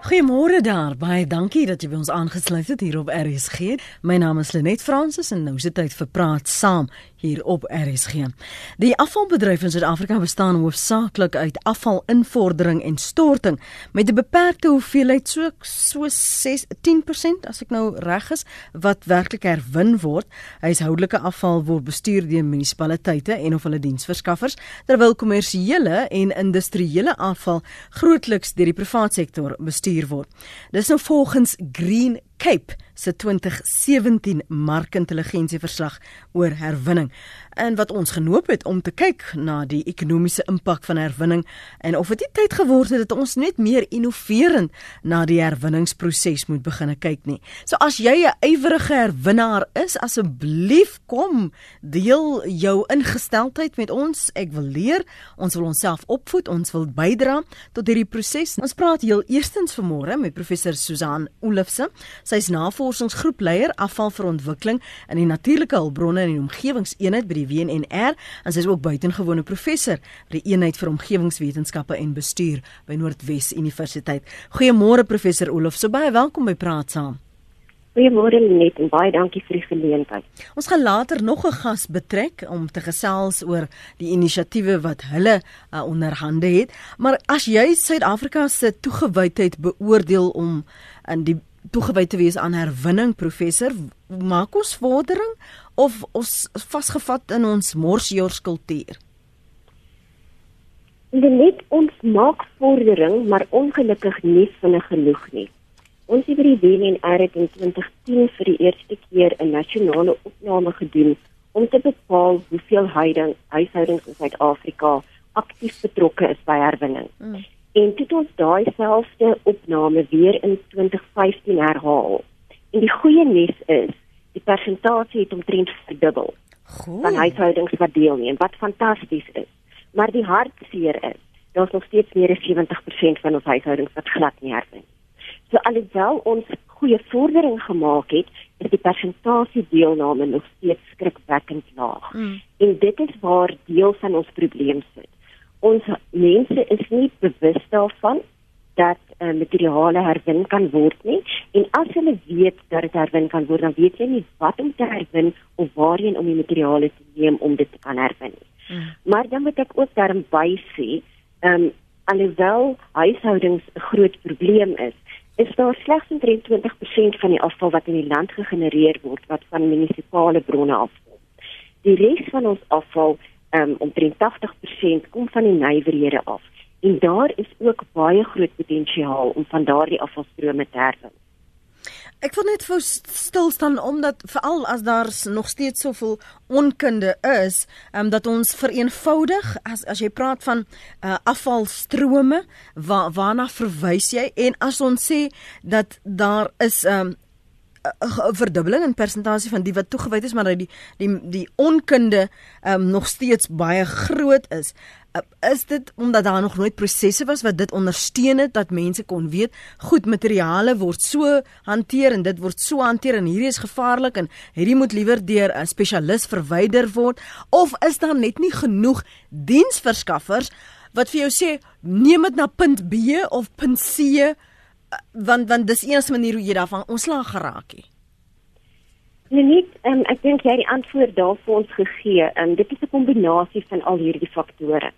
Goeiemôre daar. Baie dankie dat jy by ons aangesluit het hier op RSG. My naam is Lenet Fransis en nou is dit tyd vir praat saam hier op RSG. Die afvalbedryf in Suid-Afrika bestaan hoofsaaklik uit afvalinvordering en storting met 'n beperkte hoeveelheid so so 6 10% as ek nou reg is wat werklik herwin word. Huishoudelike afval word bestuur deur munisipaliteite en of hulle diensverskaffers terwyl kommersiële en industriële afval grootliks deur die private sektor bestuur bestuur word. Dis nou volgens Green Cape se 2017 markintelligensieverslag oor herwinning en wat ons genoop het om te kyk na die ekonomiese impak van herwinning en of dit tyd geword het dat ons net meer innoverend na die herwinningsproses moet begine kyk nie. So as jy 'n ywerige herwinnaar is, asseblief kom deel jou ingesteldheid met ons. Ek wil leer, ons wil onsself opvoed, ons wil bydra tot hierdie proses. Ons praat heel eerstens vanmôre met professor Susan Olofse. Sy is navorsingsgroepleier afval vir ontwikkeling in die natuurlike hulpbronne en die omgewingseenheid by die WNR en sy is ook buitengewone professor by die eenheid vir omgewingswetenskappe en bestuur by Noordwes Universiteit. Goeiemôre professor Olof, so baie welkom by Praat Saam. Goeiemôre Lenet en baie dankie vir die geleentheid. Ons gaan later nog 'n gas betrek om te gesels oor die inisiatiewe wat hulle uh, onderhande het, maar as jy Suid-Afrika se toegewydheid beoordeel om in die toegewy te wees aan herwinning professor maak ons vordering of ons vasgevat in ons morsjors kultuur Net ons maak vordering maar ongelukkig nie vinnig genoeg nie Ons het by die WNR in 2010 vir die eerste keer 'n nasionale opname gedoen om te bepaal hoeveel huishoudings in Suid-Afrika aktief betrokke is by herwinning. Mm. En dit ons daai selfde opname weer in 2015 herhaal. En die goeie nuus is, die persentasie het omtrent verdubbel. Goed. Van huishoudings wat deelneem, wat fantasties is. Maar die hartseer is, daar's nog steeds meer as 70% van ons huishoudings wat glad nie herwin. So alhoewel ons goeie vordering gemaak het, is die persentasie deelname nog steeds skrikwekkend laag. Mm. En dit is waar deel van ons probleem sit ons mense is nie bewus daarvan dat uh, materiale herwin kan word nie en as hulle weet dat dit herwin kan word dan weet hulle nie wat om te herwin of waarheen om die materiale te neem om dit te kan herwin nie. Hmm. Maar dan moet ek ook daarin by sê, ehm um, alhoewel huishoudings 'n groot probleem is, is daar slegs 23% van die afval wat in die land gegenereer word wat van munisipale bronne afkom. Die res van ons afval um, omtrent 80% kom van die nywerhede af. En daar is ook baie groot potensiaal om van daardie afvalstrome te herwin. Ek wil net vir stil staan omdat veral as daar nog steeds soveel onkunde is, um, dat ons vereenvoudig as as jy praat van uh, afvalstrome, wa, waarna verwys jy? En as ons sê dat daar is ehm um, 'n verdubbeling in persentasie van die wat toegewyd is, maar dat die die die onkunde um, nog steeds baie groot is. Uh, is dit omdat daar nog nooit prosesse was wat dit ondersteun het dat mense kon weet goed materiale word so hanteer en dit word so hanteer en hierdie is gevaarlik en hierdie moet liewer deur 'n spesialis verwyder word of is daar net nie genoeg diensverskaffers wat vir jou sê neem dit na punt B of punt C want want dis enigste manier hoe jy daarvan ontslaag geraak het. Nee, nie, um, ek dink jy het die antwoord daarvoor ons gegee. Um, dit is 'n kombinasie van al hierdie faktore.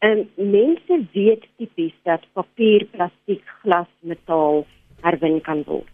Um, mense weet tipies dat papier, plastiek, glas, metaal herwin kan word.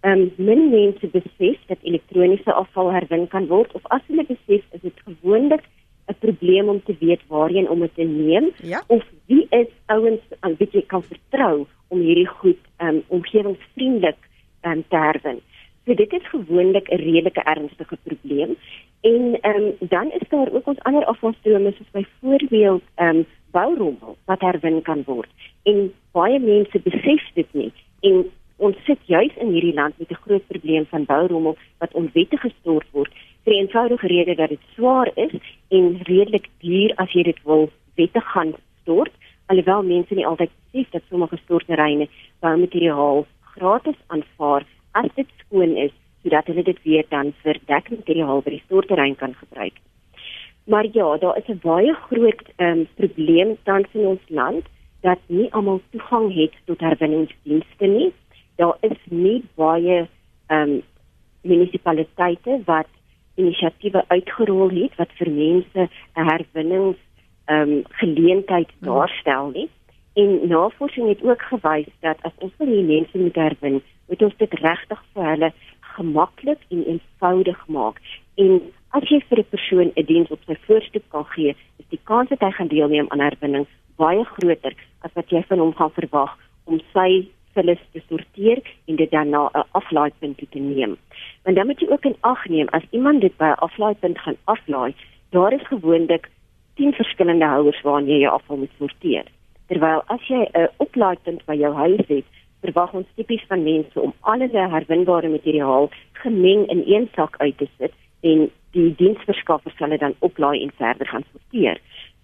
Ehm um, min mense besef dat elektroniese afval herwin kan word of as hulle besef is dit gewoonlik 'n probleem om te weet waarheen om dit te neem ja? of wie is ouens aan wie jy kan vertrou om hierdie goed um, omgewingsvriendelik um, te herwin. So dit is gewoonlik 'n redelike ernstige probleem. En um, dan is daar ook ons ander afvalstrome soos byvoorbeeld um, bourommel wat herwin kan word. En baie mense besef dit nie. En ons sit juis in hierdie land met 'n groot probleem van bourommel wat onwettig gestort word vir 'n eenvoudige rede dat dit swaar is en redelik duur as jy dit wil wettig gaan stort alhoewel mense nie altyd besef dat sommige storterreine boumateriaal gratis aanvaar as dit skoon is sodat hulle dit weer dan vir dekmateriaal by die storterrein kan gebruik. Maar ja, daar is 'n baie groot um, probleem tans in ons land dat nie almal toegang het tot herwinningsdienste nie. Daar is nie baie ehm um, munisipaliteite wat inisiatiewe uitgerol het wat vir mense 'n herwinnings ehm um, geleentheid hmm. daarstel nie. En navorsing het ook gewys dat as ons vir die mense moet herwin, moet ons dit regtig vir hulle gemaklik en eenvoudig maak. En as jy vir 'n persoon 'n diens op sy voorstoep kan gee, is die kans dat hy gaan deelneem aan herwinning baie groter as wat jy van hom gaan verwag om sy vullis te sorteer en dit dan na 'n aflaaipunt te neem. Want dan moet jy ook in ag neem as iemand dit by 'n aflaaipunt gaan aflaai, daar is gewoonlik 10 verskillende houers waarna jy jou afval moet sorteer. Terwyl as jy 'n oplaaipunt by jou huis het, verwag ons tipies van mense om al hulle herwinbare materiaal gemeng in een sak uit te sit en die diensverskaffer sal dit dan oplaai en verder gaan sorteer.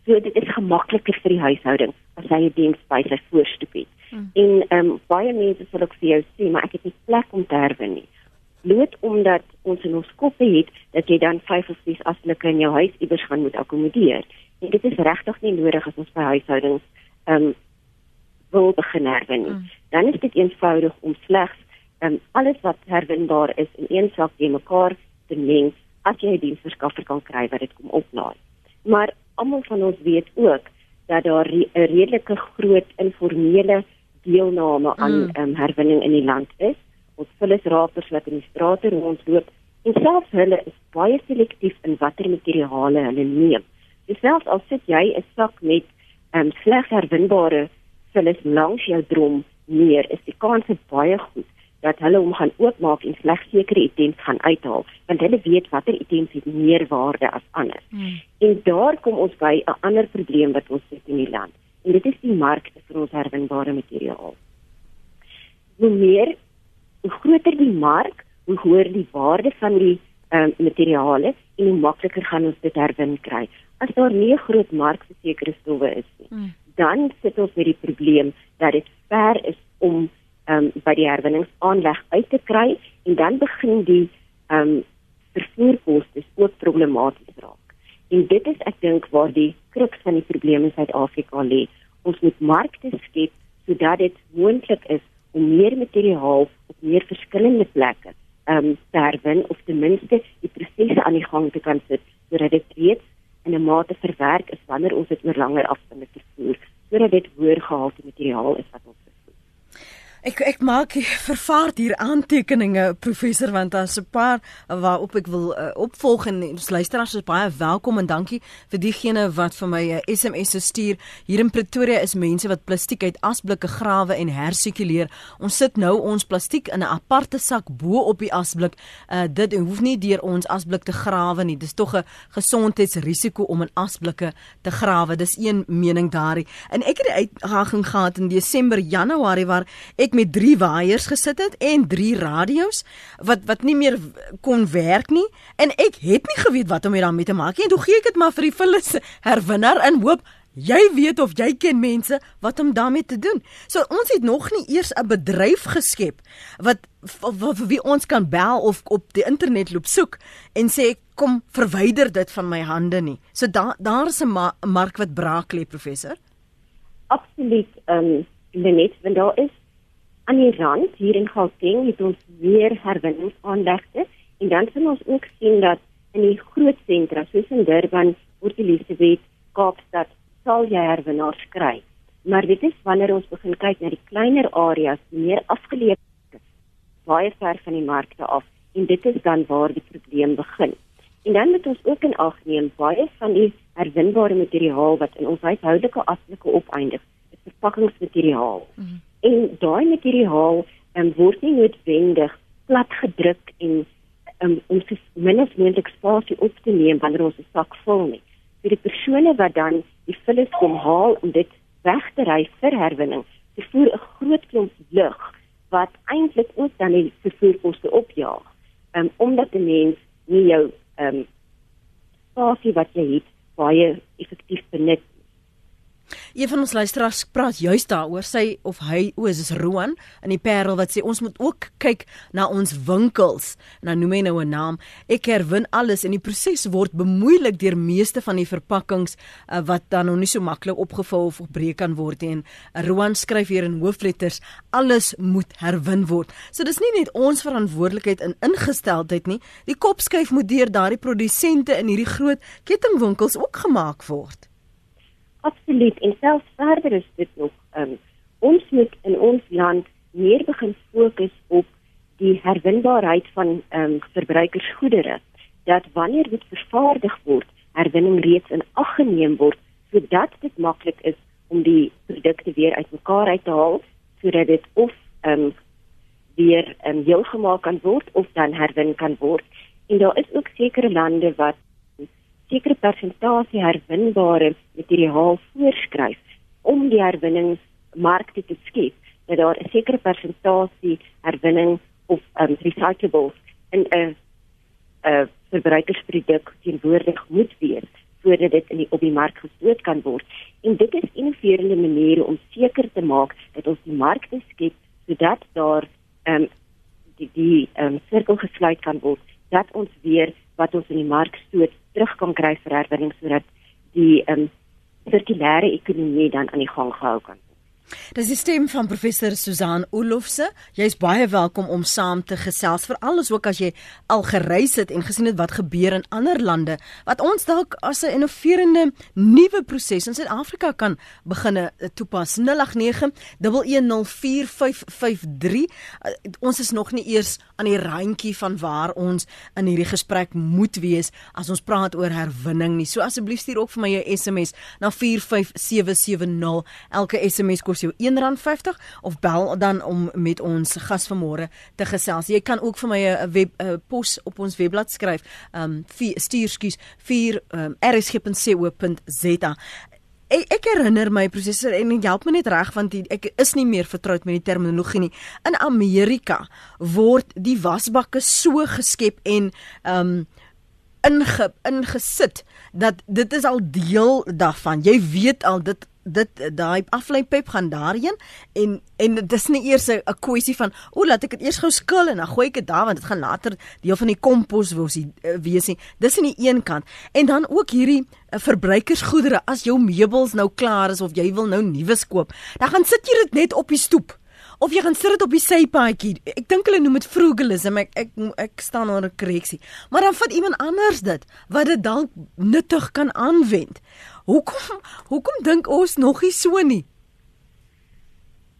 So dit is gemakliker vir die huishouding as hy 'n diens by sy voorstoep het. Hmm. En ehm um, baie mense sal ook vir jou sê, maar ek het nie plek om te herwin nie. Bloot omdat ons in ons koppe het dat jy dan 5 of 6 asblikke in jou huis iewers gaan moet akkommodeer. En dit is regtig nie nodig as ons by huishoudings ehm um, wil begin herwin nie. Hmm. Dan is dit eenvoudig om slegs ehm um, alles wat herwinbaar is in een sak te mekaar te meng as jy 'n diensverskaffer kan kry wat dit kom oplaai. Maar almal van ons weet ook dat daar 'n re redelike groot informele deelname aan mm. um, herwinning in die land is. Ons vullisrapers wat in die strate rondloop en selfs hulle is baie selektief in watter materiale hulle neem. Dis selfs al sit jy 'n sak met um, slegs herwinbare vullis langs jou drom neer, is die kans baie goed dat hulle hom gaan oopmaak en slegs sekere items gaan uithaal want hulle weet watter items het meer waarde as ander. Hmm. En daar kom ons by 'n ander probleem wat ons het in die land. En dit is die markte vir ons herwinbare materiaal. Hoe meer hoe groter die mark, hoe hoër die waarde van die ehm um, materiale en hoe makliker gaan ons dit herwin kry. As daar nie 'n groot mark vir sekere stowwe is nie, hmm. dan sit ons met die probleem dat dit ver is om um, by die herwinningsaanleg uit te kry en dan begin die ehm um, vervoerkoste ook problematies raak. En dit is ek dink waar die kruks van die probleem in Suid-Afrika lê. Ons moet markte skep sodat dit moontlik is om meer materiaal op meer verskillende plekke ehm um, te herwin of ten minste die prosesse aan die gang te kan sit sodat dit reeds in 'n mate verwerk is wanneer ons dit oor langer afstande vervoer sodat dit hoër gehalte materiaal is wat Ek ek maak vervaard hier aantekeninge professor want daar's 'n paar waarop ek wil uh, opvolg en ons luisteraars is baie welkom en dankie vir diegene wat vir my 'n uh, SMS stuur. Hier in Pretoria is mense wat plastiek uit asblikke grawe en hersikuleer. Ons sit nou ons plastiek in 'n aparte sak bo op die asblik. Uh, dit hoef nie deur ons asblik te grawe nie. Dis tog 'n gesondheidsrisiko om in asblikke te grawe. Dis een mening daarin. En ek het 'n uitdaging gehad in Desember, Januarie waar ek ek met 3 waaiers gesit het en 3 radio's wat wat nie meer kon werk nie en ek het nie geweet wat om hiermee te maak nie. En toe gee ek dit maar vir die vullis herwinner in hoop jy weet of jy ken mense wat om daarmee te doen. So ons het nog nie eers 'n bedryf geskep wat vir wie ons kan bel of op die internet loop soek en sê kom verwyder dit van my hande nie. So daar daar's 'n ma mark wat braak lê professor. Absoluut ehm um, Lenet, want daar is aan die rand hier in Gauteng het ons weer herwinningsaanlegte en dan sien ons ook sien dat in die groot sentra soos in Durban, Port Elizabeth, Kaapstad sal jy herwinnaars kry. Maar dit is wanneer ons begin kyk na die kleiner areas, die meer afgeleë baie ver van die markte af en dit is dan waar die probleem begin. En dan moet ons ook in ag neem baie van die herwinbare materiaal wat in ons huishoudelike afslukke opeindig, is verpakkingsmateriaal. Mm -hmm. En daai materiaal um, word nie noodwendig plat gedruk en um, om so min as moontlik spasie op te neem wanneer ons 'n sak vul nie. Vir die persone wat dan die vullis kom haal om dit weg te ry vir herwinning, te voer 'n groot klomp lug wat eintlik ook dan die vervoerkoste opjaag. Um, omdat 'n mens nie jou ehm um, spasie wat jy het baie effektief benut Een van ons luisteraars praat juist daaroor sy of hy o, dis Roan in die Parel wat sê ons moet ook kyk na ons winkels. Dan noem hy nou 'n naam. Ek herwin alles en die proses word bemoeilik deur meeste van die verpakkings uh, wat dan nog nie so maklik opgevul of gebreek kan word nie. En Roan skryf hier in hoofletters alles moet herwin word. So dis nie net ons verantwoordelikheid in ingesteldheid nie. Die kopskuif moet deur daardie produsente in hierdie groot kettingwinkels ook gemaak word. Absoluut. En selfs verder is dit nog um, ons moet in ons land meer begin fokus op die herwinbaarheid van um, verbruikersgoedere dat wanneer dit vervaardig word, herwinning reeds in ag geneem word sodat dit maklik is om die produkte weer uitmekaar uit te haal sodat dit of um, weer um, heel gemaak kan word of dan herwin kan word. En daar is ook sekere lande wat sekere persentasie herwinbare materiaal voorskryf om die herwinningsmarkte te skep dat daar 'n sekere persentasie herwinning of um, recyclables in 'n 'n verbruikersproduk teenwoordig moet wees sodat dit in die op die mark gestoot kan word. En dit is innoverende maniere om seker te maak dat ons die markte skep sodat daar um, die die um, sirkel gesluit kan word dat ons weer wat ons in die mark stoot terug kan kry vir herwinning sodat die ehm um, sirkulêre ekonomie dan aan die gang gehou kan. Dis die stem van professor Susan Olofse. Jy's baie welkom om saam te gesels vir alles ook as jy al gereis het en gesien het wat gebeur in ander lande wat ons dalk as 'n innoverende nuwe proses in Suid-Afrika kan begine eh, toepas. 0891104553. Eh, ons is nog nie eers aan die randjie van waar ons in hierdie gesprek moet wees as ons praat oor herwinning nie. So asseblief stuur ook vir my 'n SMS na 45770. Elke SMS kos jou R1.50 of bel dan om met ons gas vanmôre te gesels. Jy kan ook vir my 'n web a pos op ons webblad skryf. Um stuur skuis 4 um, rsg.co.za. Ek, ek herinner my professor en help my net reg want die, ek is nie meer vertroud met die terminologie nie. In Amerika word die wasbakke so geskep en um inge ingesit dat dit is al deel daarvan. Jy weet al dit dit daai afleipyp gaan daarheen en en dit is nie eers 'n kwessie van o, laat ek dit eers gou skil en dan gooi ek dit daar want dit gaan later deel van die kompos wees nie eh, wees nie. Dis aan die een kant. En dan ook hierdie uh, verbruikersgoedere as jou meubels nou klaar is of jy wil nou nuwe koop, dan gaan sit jy dit net op die stoep of jy gaan sit dit op die sypaadjie. Ek dink hulle noem dit frugalism. Ek ek ek staan onder korreksie. Maar dan vat iemand anders dit wat dit dalk nuttig kan aanwend. Hoekom hoekom dink ons nog nie so nie?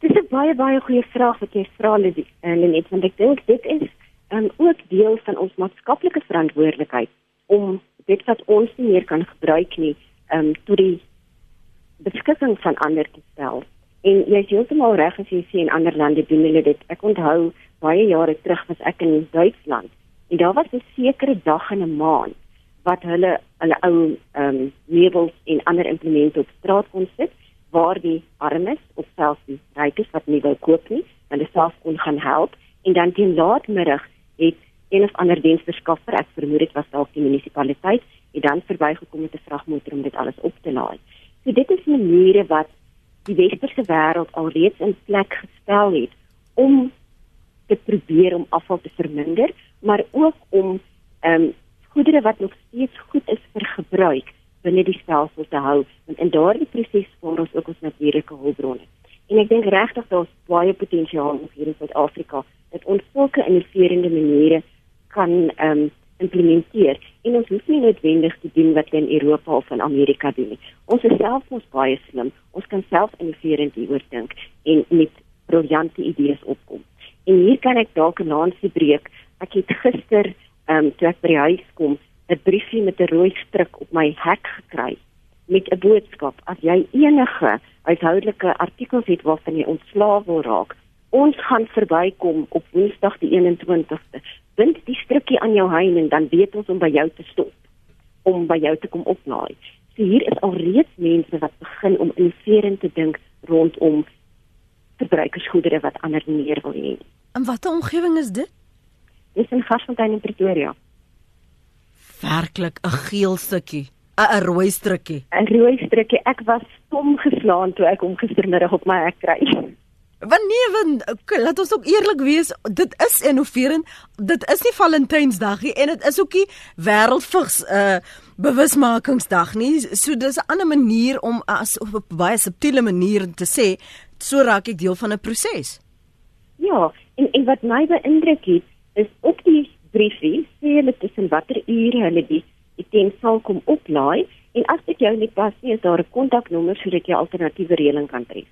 Dis 'n baie baie goeie vraag wat jy vra eh, Lenet, want ek dink dit is um, ook deel van ons maatskaplike verantwoordelikheid om dit wat ons nie meer kan gebruik nie, ehm um, tot die beskikking van ander te stel. En jy is heeltemal reg as jy sê in ander lande doen hulle dit. Ek onthou baie jare terug was ek in Duitsland en daar was 'n sekere dag in 'n maand wat hulle hulle ou ehm um, meubels en ander implemente op straat kon sit waar die armes of selfs die rykes wat nie wou koop nie, hulle self kon gaan help en dan teen laatmiddag het een of ander diensverskaffer, ek vermoed dit was dalk die munisipaliteit, het dan verbygekom met 'n vragmotor om dit alles op te laai. So dit is maniere wat die westerse wêreld alreeds in plek gestel het om te probeer om afval te verminder, maar ook om ehm um, goedere wat nog steeds goed is vir gebruik binne die stelsel te hou want in daardie proses spaar ons ook ons natuurlike hulpbronne. En ek dink regtig daar's baie potensiaal hier in Suid-Afrika dat ons sulke innoverende maniere kan ehm um, implementeer en ons hoef nie noodwendig te doen wat in Europa of in Amerika doen nie. Ons is self ons baie slim. Ons kan self innoverend hieroor dink en met briljante idees opkom. En hier kan ek dalk 'n lansie breek. Ek het gister ehm um, toe ek by die huis kom, 'n briefie met 'n rooi stryk op my hek gekry met 'n boodskap: As jy enige huishoudelike artikels het waarvan jy ontslae wil raak, ons gaan verbykom op Woensdag die 21ste. Bind die strikkie aan jou hein en dan weet ons om by jou te stop om by jou te kom oplaai. So hier is alreeds mense wat begin om innoverend te dink rondom verbruikersgoedere wat ander meer wil hê. In watter omgewing is dit? Dis in Garsfontein in Pretoria. Werklik 'n geel stukkie. 'n rooi strukkie. 'n Rooi strukkie. Ek was stom geslaan toe ek hom gistermiddag op my hek kry. Want nee, want okay, laat ons ook eerlik wees, dit is innoverend. Dit is nie Valentynsdag nie en dit is ook nie wêreldvigs uh bewusmakingsdag nie. So dis 'n ander manier om as op 'n baie subtiele manier te sê, so raak ek deel van 'n proses. Ja, en en wat my beïndruk het, is op die briefie sê hulle tussen watter ure hulle die item sal kom oplaai en as dit jou nie pas nie, is daar 'n kontaknommer sodat jy alternatiewe reëling kan tref.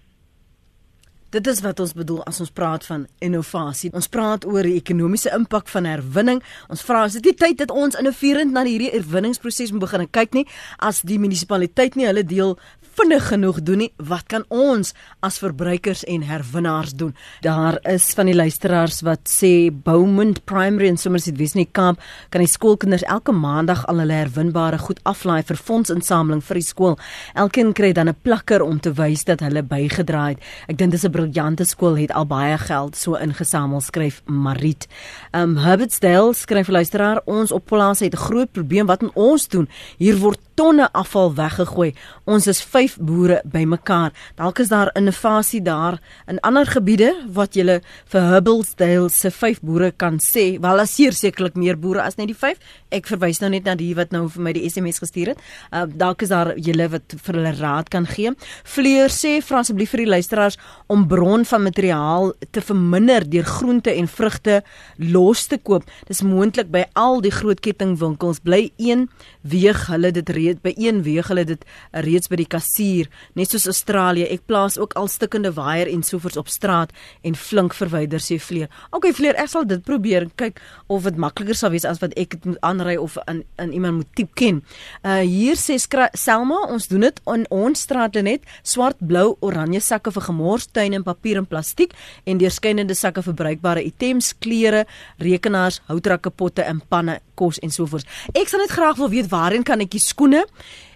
Dit is wat ons bedoel as ons praat van innovasie. Ons praat oor die ekonomiese impak van herwinning. Ons vra is dit nie tyd dat ons innoverend na hierdie herwinningsproses moet begin kyk nie as die munisipaliteit nie hulle deel vinnig genoeg doen nie, wat kan ons as verbruikers en herwinnaars doen? Daar is van die luisteraars wat sê Beaumont Primary in Somerset West in die Kaap kan die skoolkinders elke maandag al hulle herwinbare goed aflaai vir fondsinsameling vir die skool. Elkeen kry dan 'n plakker om te wys dat hulle bygedra het. Ek dink dis 'n briljante skool het al baie geld so ingesamel skryf Marit. Um Herbertsdale skryf luisteraar ons op Plaas het 'n groot probleem wat ons doen. Hier word tonne afval weggegooi. Ons is 5 boere bymekaar. Dalk is daar innovasie daar in ander gebiede wat jy vir Hubblesdale se 5 boere kan sê. Wel as hier sekerlik meer boere as net die 5. Ek verwys nou net na die wat nou vir my die SMS gestuur het. Uh, dalk is daar julle wat vir hulle raad kan gee. Fleur sê vra asseblief vir die luisteraars om bron van materiaal te verminder deur groente en vrugte los te koop. Dis moontlik by al die groot kettingwinkels bly een weeg hulle dit reeds by een weeg hulle dit reeds by die kassier net soos Australië ek plaas ook al stikkende waier en sovoorts op straat en flink verwyder sê Fleur. Okay Fleur, ek sal dit probeer kyk of dit makliker sal wees as wat ek dit moet aanry of in in iemand moet tipe ken. Uh hier sê Selma, ons doen dit in ons straat net swart, blou, oranje sakke vir gemorstuin en papier en plastiek en deurskynende sakke vir bruikbare items, klere, rekenaars, houtrakke, potte en panne, kos en sovoorts. Ek sal net graag wil weet waarheen kan ek die skoene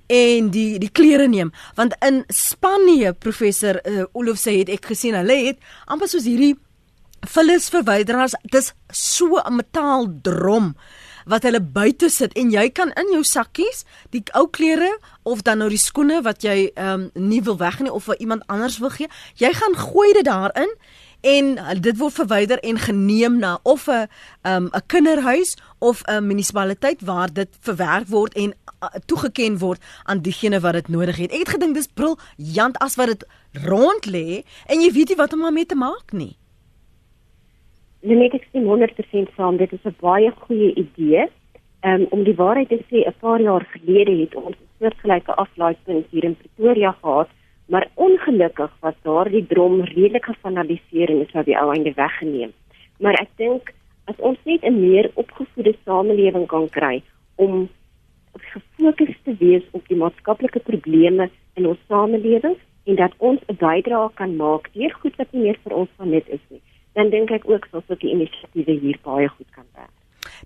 en die die klere neem. Want in Spanje professor uh, Olof sê het ek gesien hulle het amper soos hierdie vullis verwyderaars dis so 'n metaaldrom wat hulle buite sit. En jy kan in jou sakkies die ou klere of dan nou die skoene wat jy ehm um, nie wil wegneem of vir iemand anders wil gee. Jy gaan gooi dit daarin en dit word verwyder en geneem na of 'n um, 'n kinderhuis of 'n munisipaliteit waar dit verwerk word en uh, toegeken word aan diegene wat dit nodig het. Ek het gedink dis briljant as wat dit rond lê en jy weet nie wat om daarmee te maak nie. Net ek sien 100% saam, dit is 'n baie goeie idee. Um, om die waarheid te sê, 'n paar jaar gelede het ons 'n soortgelyke aflaaipunt hier in Pretoria gehad maar ongelukkig was daardie drom redelik gefanaliseer en is nou die ou einde weggeneem. Maar ek dink as ons net 'n meer opgevoede samelewing kan kry om gefokus te wees op die maatskaplike probleme in ons samelewing en dat ons 'n bydrae kan maak deur goed wat nie meer vir ons van net is nie, dan dink ek ook sal sulke inisiatiewe hier baie goed kan werk.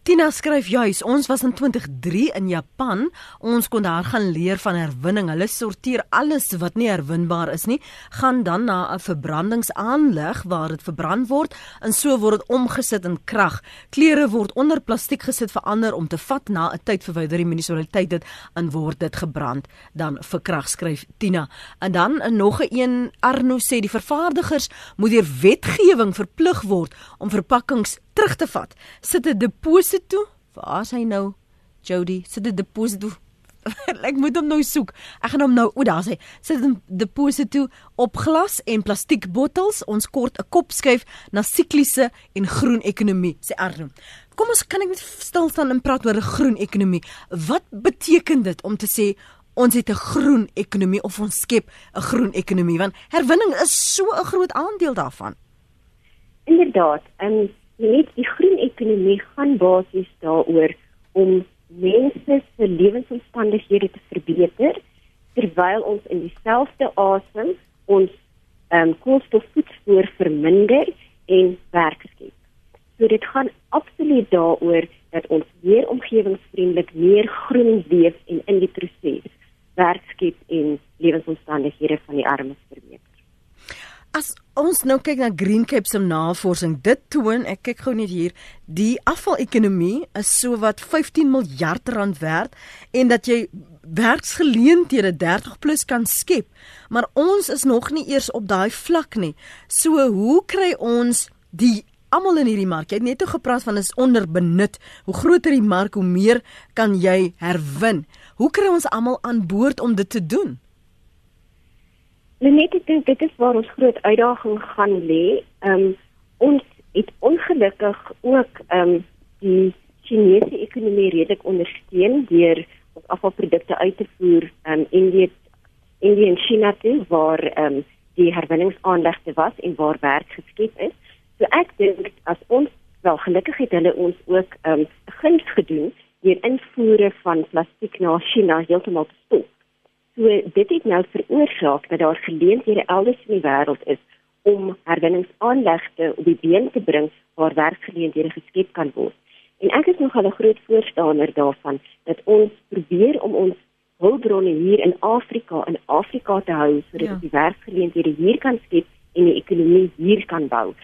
Tina skryf juis, ons was in 2003 in Japan. Ons kon daar gaan leer van herwinning. Hulle sorteer alles wat nie herwinbaar is nie, gaan dan na 'n verbrandingsaanleg waar dit verbrand word en so word dit omgesit in krag. Klere word onder plastiek gesit vir ander om te vat na 'n tyd verwyder die munisipaliteit dit en word dit gebrand dan vir krag skryf Tina. En dan nog 'n een Arno sê die vervaardigers moet deur wetgewing verplig word om verpakkings terug te vat. Sit 'n deposito. Waar is hy nou? Jody, sit 'n deposito. ek moet hom nou soek. Ek gaan hom nou, o, daar's hy. Sit 'n deposito op glas en plastiek bottels. Ons kort 'n kop skuif na sikliese en groen ekonomie, sê Arno. Kom ons kan ek net stil staan en praat oor 'n groen ekonomie. Wat beteken dit om te sê ons het 'n groen ekonomie of ons skep 'n groen ekonomie? Want herwinning is so 'n groot aandeel daarvan. Inderdaad, en um, net die groen ekonomie gaan basies daaroor om mense se lewensomstandighede te verbeter terwyl ons in dieselfde asem ons um, koolstofvoetspoor verminder en werk skep. So dit gaan absoluut daaroor dat ons meer omgewingsvriendelik, meer groen leef en in die proses werk skep en lewensomstandighede van die armes verbeter. As ons nou kyk na Green Cape se navorsing, dit toon, ek kyk gou net hier, die afvalekonomie is so wat 15 miljard rand werd en dat jy werksgeleenthede 30 plus kan skep, maar ons is nog nie eers op daai vlak nie. So hoe kry ons die almal in hierdie mark? Jy het net gepraat van is onderbenut. Hoe groter die mark, hoe meer kan jy herwin. Hoe kry ons almal aan boord om dit te doen? Net ek dink dit is waar ons groot uitdaging gaan lê. Ehm um, ons het ongelukkig ook ehm um, die Chinese ekonomie redelik ondersteun deur afvalprodukte uit te voer um, in die Indië en China toe waar um, die herwinningsaanlegte was en waar werk geskep is. So ek dink as ons wel gelukkig het hulle ons ook um, guns gedoen deur invoere van plastiek na China heeltemal te stop. So dit het nou veroorsaak dat daar geleenthede elders in die wêreld is om herwinningsaanlegte op die been te bring waar werkgeleenthede geskep kan word. En ek is nogal 'n groot voorstander daarvan dat ons probeer om ons hulpbronne hier in Afrika in Afrika te hou sodat ja. die werksgeleenthede hier kan skep en die ekonomie hier kan bou.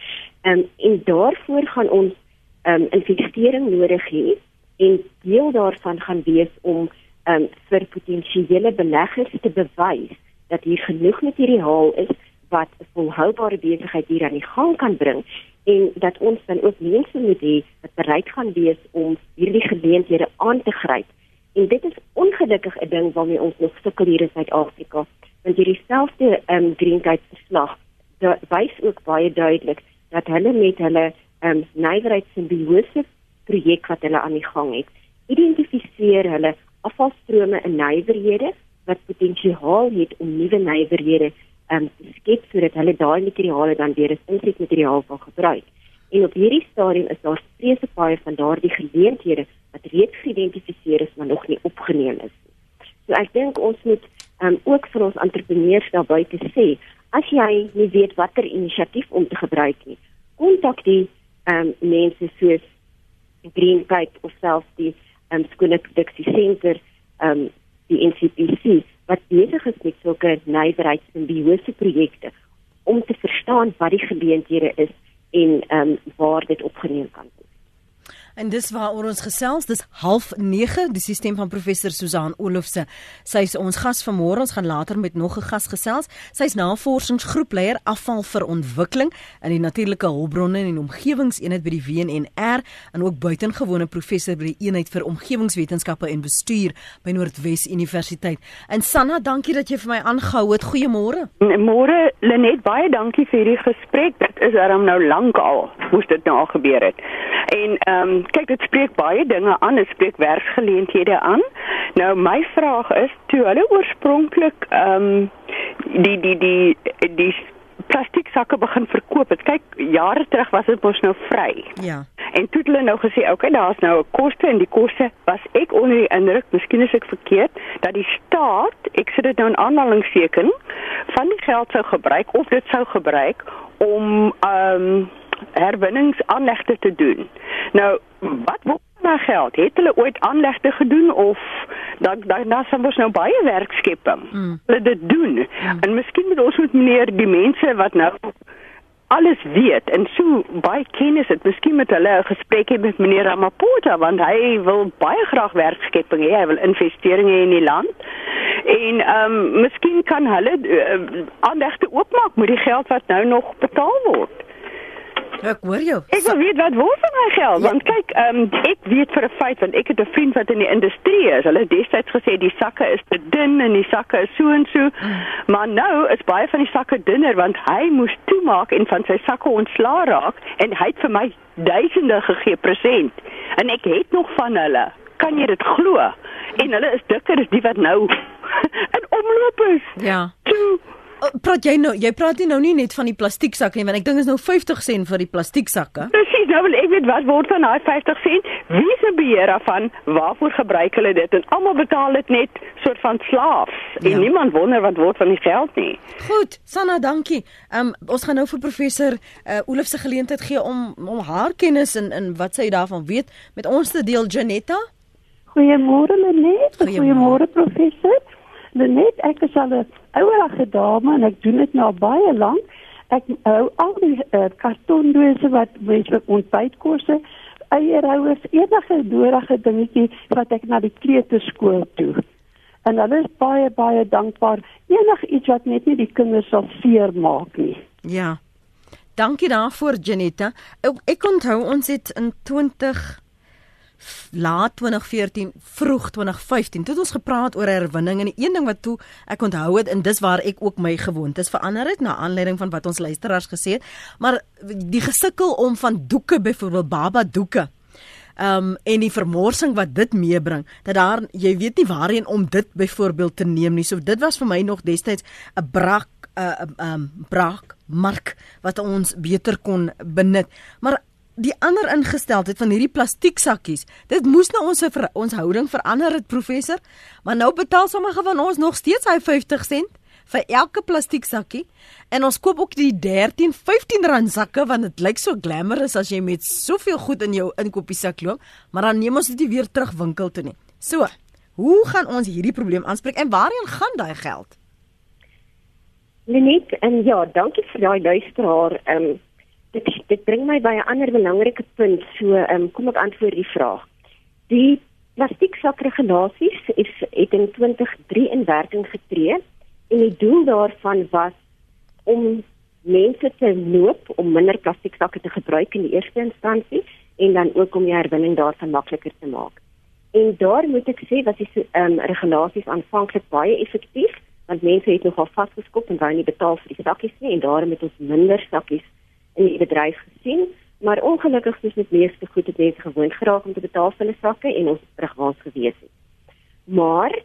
Ehm um, en daarvoor gaan ons ehm um, investering nodig hê en deel daarvan gaan wees om um, vir potensiële beleggers te bewys dat hier genoeg materiaal is wat 'n volhoubare besigheid hier aan die gang kan bring en dat ons dan ook mense moet hê wat bereid gaan wees om hierdie geleenthede aan te gryp. En dit is ongelukkig 'n ding waarmee ons nog sukkel hier in Suid-Afrika. Want hierdie selfde um, greenkite-verslag wys ook baie duidelik dat hulle met hulle um, nywerheidsimbiose projek wat hulle aan die gang het, identifiseer hulle afvalstrome in nywerhede wat potensiaal het om nuwe nywerhede um, skep sodat hulle daai materiale dan weer as insetmateriaal kan gebruik. En op hierdie stadium is daar vreeslik baie van daardie geleenthede wat reeds geïdentifiseer is maar nog nie opgeneem is nie. So ek dink ons moet um, ook vir ons entrepreneurs daar buite sê, as jy nie weet watter inisiatief om te gebruik nie, kontak die um, mense soos Green Kite of selfs die um, skoene produksie senter um, die NCPC wat besig is met sulke nywerheidsimbiose projekte om te verstaan wat die geleenthede is en um, waar dit opgeneem kan word. En dis waar ons gesels, dis 09:30 die sisteem van professor Susan Olofse. Sy is ons gas vanmôre. Ons gaan later met nog 'n gas gesels. Sy's navorsingsgroepleier afval vir ontwikkeling in die natuurlike hulpbronne en omgewingseenheid by die WNR en ook buitengewone professor by die eenheid vir omgewingswetenskappe en bestuur by Noordwes Universiteit. En Sanna, dankie dat jy vir my aangehou het. Goeiemôre. Môre Lenet, baie dankie vir hierdie gesprek. Dit is daarom nou lank al moes dit nou al gebeur het. En ehm um, kyk dit spreek baie dinge aan, dit spreek werksgeleenthede aan. Nou my vraag is, toe hulle oorspronklik ehm um, die die die die plastiek sakke begin verkoop het. Kyk, jare terug was dit mos nou vry. Ja. En toe het hulle nou gesê, "Oké, okay, daar's nou 'n koste en die koste was ek onder die indruk, miskien is ek verkeerd, dat die staat, ek sit dit nou in aanhalingsteken, van die geld sou gebruik of dit sou gebruik om ehm um, herwinningsaanlegte te doen. Nou, wat word na geld? Het hulle ooit aanlegte gedoen of dan dan dan sou ons nou baie werkskepping. Mm. Hulle dit doen. Mm. En miskien moet ons met meneer die mense wat nou alles weet en so baie kennis het, miskien met hulle 'n gesprek hê met meneer Ramaphosa want hy wil baie graag werkskepping hê. Hy wil investeringe in die land. En ehm um, miskien kan hulle uh, aanlegte oopmaak met die geld wat nou nog betaal word. Ek hoor jou. Ek wil weet wat word van my geld ja. want kyk, um, ek weet vir 'n feit want ek het 'n vriend wat in die industrie is. Hulle het destyds gesê die sakke is te dun en die sakke is so en so. Mm. Maar nou is baie van die sakke dunner want hy moes toemaak en van sy sakke ontslaa raak en hy het vir my duisende gegee present. En ek het nog van hulle. Kan jy dit glo? En hulle is dikker as die wat nou in omloop is. Ja. Toe praat jy nou jy praat nie nou nie net van die plastieksakke nie want ek dink is nou 50 sent vir die plastieksakke. Presies, nou wil ek weet wat word van daai 50 sent? Wie se beheer daarvan? Waarvoor gebruik hulle dit? En almal betaal dit net soort van slaaf. Ja. En niemand wonder wat word van die geld nie. Goed, Sanna, dankie. Ehm um, ons gaan nou vir professor uh, Oluf se geleentheid gee om om haar kennis en en wat sy daarvan weet met ons te deel Janetta. Goeiemôre Lenet. Goeiemôre professor. Lenet, ek is al 'n ouerige dame en ek doen dit nou baie lank. Ek hou al die uh, kartondose wat mense ontbytkosse, eierhouers, enige nodige dingetjie wat ek na die kleuterskool toe. en hulle is baie baie dankbaar enigiets wat net nie die kinders sal seermaak nie. Ja. Dankie daarvoor Janetta. Ek, ek onthou ons het in 20 laat 2014 vroeg 2015 toe het ons gepraat oor herwinning en een ding wat toe ek onthou het en dis waar ek ook my gewoontes verander het na aanleiding van wat ons luisteraars gesê het maar die gesukkel om van doeke byvoorbeeld baba doeke um en die vermorsing wat dit meebring dat daar jy weet nie waarheen om dit byvoorbeeld te neem nie. So dit was vir my nog destyds 'n brak 'n uh, um brak mark wat ons beter kon benut. Maar die ander ingesteldheid van hierdie plastieksakkies. Dit moes nou ons ver, ons houding verander het professor, maar nou betaal sommige van ons nog steeds hy 50 sent vir elke plastieksakkie en ons koop ook die 13, 15 rand sakke want dit lyk so glamorous as jy met soveel goed in jou inkopiesak loop, maar dan neem ons dit weer terug winkel toe nie. So, hoe gaan ons hierdie probleem aanspreek en waarheen gaan daai geld? Lenet en ja, dankie vir daai luisteraar. Ehm um, dit dit bring my by 'n ander belangrike punt. So, ehm um, kom ek antwoord die vraag. Die plastieksakregulasies is het in 2003 in werking getree en die doel daarvan was om mense te noop om minder plastieksakke te gebruik in die eerste instansie en dan ook om die herwinning daarvan makliker te maak. En daar moet ek sê dat die ehm um, regulasies aanvanklik baie effektief want mense het nogal vasgeskop en wou nie betaal vir die sakkies nie en daarom het ons minder sakkies in die bedryf gesien, maar ongelukkig is dit meeste goed het mense gewoond geraak om te betaal vir hulle sakke en ons terugwaarts gewees het. Maar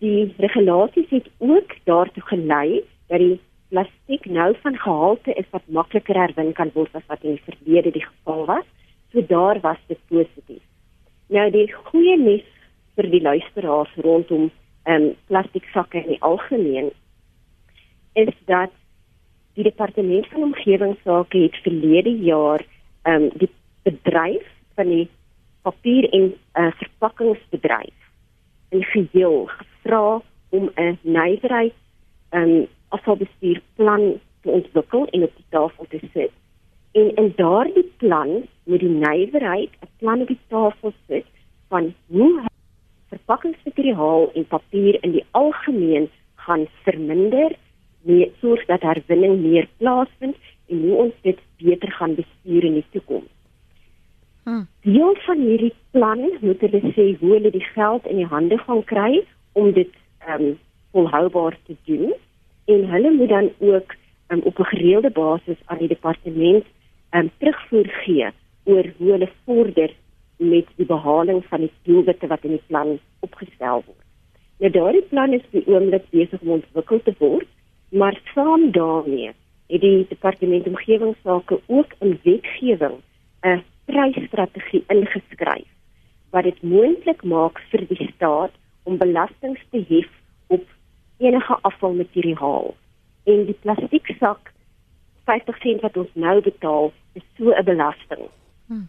die regulasies het ook daartoe gelei dat die plastiek nou van gehalte is wat makliker herwin kan word as wat in die verlede die geval was. So daar was dit positief. Nou die goeie nuus vir die luisteraars rondom ehm um, plastiek sakke in die algemeen is dat die departement van omgewingsake het verlede jaar ehm um, die bedryf van die papier en uh, verpakkingsbedryf in geheel gevra om 'n nywerheid ehm um, afvalbestuurplan te ontwikkel en op die tafel te sit. En in daardie plan moet die nywerheid 'n plan op die tafel sit van hoe verpakkingsmateriaal en papier in die algemeen gaan verminder meer sorg dat herwinning meer plaasvind en hoe ons dit beter gaan bestuur in die toekoms. Hmm. Deel van hierdie plan moet hulle sê hoe hulle die geld in die hande gaan kry om dit ehm um, volhoubaar te doen en hulle moet dan ook um, op 'n gereelde basis aan die departement ehm um, terugvoer gee oor hoe hulle vorder met die behaling van die doelwitte wat in die plan opgestel word. Nou daardie plan is die oomblik besig om ontwikkel te word Maar saam daarmee het die departement omgewingsake ook 'n wetgewing 'n prysstrategie ingeskryf wat dit moontlik maak vir die staat om belasting te hef op enige afvalmateriaal. En die plastieksak 50 sent wat ons nou betaal, is so 'n belasting. Hmm.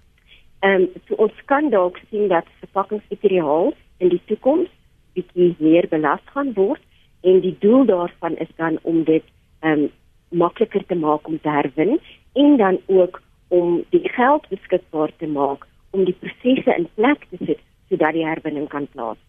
Ehm um, so ons kan dalk sien dat verpakkingsmateriaal in die toekoms bietjie meer belas gaan word en die doel daarvan is dan om dit ehm um, makliker te maak om te herwin en dan ook om die geld beskikbaar te maak om die prosesse in plek te sit sodat die herwinning kan plaasvind.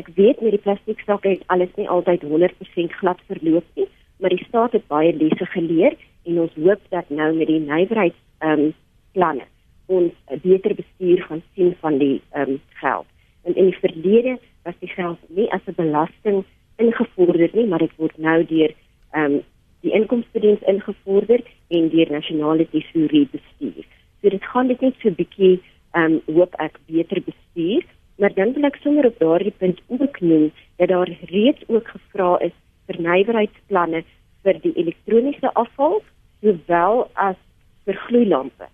Ek weet met die plastieksakke het alles nie altyd 100% glad verloop nie, maar die staat het baie lesse geleer en ons hoop dat nou met die nywerheids ehm um, planne ons 'n beter bestuur gaan sien van die ehm um, geld. En in die verlede was die geld nie as 'n belasting ingevorder nie, maar dit word nou deur ehm um, die inkomstediens ingevorder en deur nasionale tesourie bestuur. So dit gaan dit net so 'n bietjie ehm um, hoop ek beter bestuur, maar dan wil ek sommer op daardie punt ook noem dat daar reeds ook gevra is vir nywerheidsplanne vir die elektroniese afval sowel as vir gloeilampe.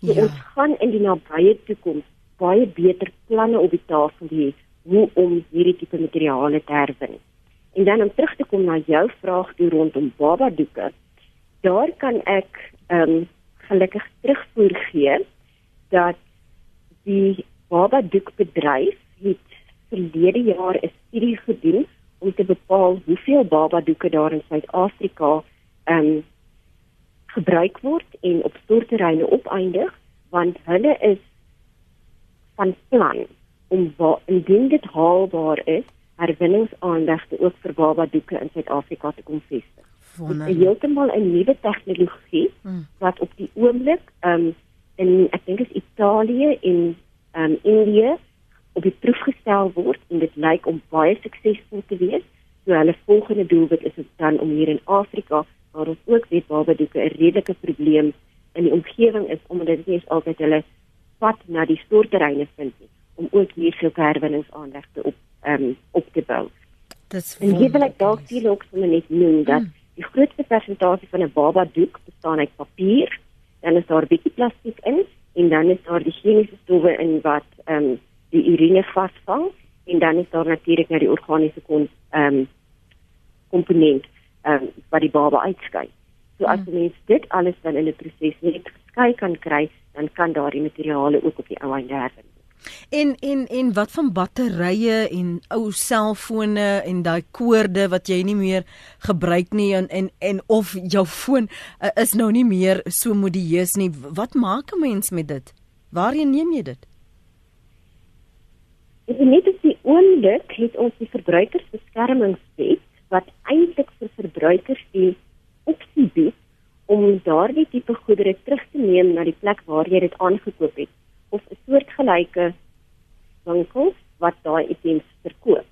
So ja. ons gaan in die nabye toekoms baie beter planne op die tafel hê hoe om hierdie tipe materiale te herwin. En dan om terug te kom na jou vraag toe rondom baba doeke. Daar kan ek ehm um, gelukkig terugvoer gee dat die baba doekbedryf het verlede jaar 'n studie gedoen om te bepaal hoeveel baba doeke daar in Suid-Afrika ehm um, gebruik word en op storterreine opeindig want hulle is van plan om indien dit haalbaar is herwinningsaanlegte ook vir baba doeke in Suid-Afrika te kom vestig. Dit is heeltemal 'n nuwe tegnologie hmm. wat op die oomblik um, in ek dink is Italië en um, Indië op die proef gestel word en dit lyk om baie suksesvol te wees. So hulle volgende doelwit is dit dan om hier in Afrika waar ons ook weet baba doeke 'n redelike probleem in die omgewing is omdat dit nie altyd hulle pad na die stoorterreine vind nie om ook hier sulke herwinningsaanlegte op ehm um, op te bou. Dis en hier wil ek dalk sien ook sommer net noem dat hmm. die grootste persentasie van 'n baba doek bestaan uit papier, dan is daar 'n bietjie plastiek in en dan is daar die chemiese stowwe in wat ehm um, die urine vasvang en dan is daar natuurlik nou die organiese kon ehm um, komponent ehm um, wat die baba uitskei. So as hmm. mens dit alles dan in 'n proses net geskei kan kry, dan kan daardie materiale ook op die ou einde herwin. En en en wat van batterye en ou selfone en daai koorde wat jy nie meer gebruik nie en en, en of jou foon uh, is nou nie meer so modieus nie. Wat maak 'n mens met dit? Waarheen neem jy dit? Net die oomblik het ons die verbruikersbeskermingswet wat eintlik vir verbruikers die opsie bied om daardie tipe goedere terug te neem na die plek waar jy dit aangekoop het of 'n soortgelyke winkel wat daai items verkoop.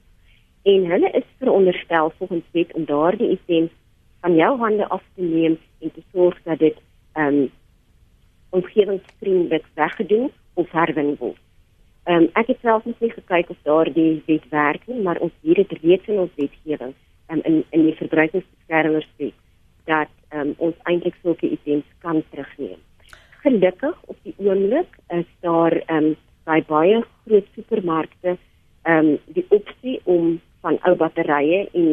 En hulle is veronderstel volgens wet om daardie items van jou hande af te neem en te sorg dat dit ehm um, omgewingsvriendelik weggedoen of herwin word. Ehm um, ek het self nie gekyk of daardie wet werk nie, maar ons hier het reeds in ons wetgewing um, in in die verbruikersbeskermingswet dat um, ons eintlik sulke items kan terugneem gelukkig op die oomblik daar ehm um, by baie groot supermarkte ehm um, die opsie om van ou batterye en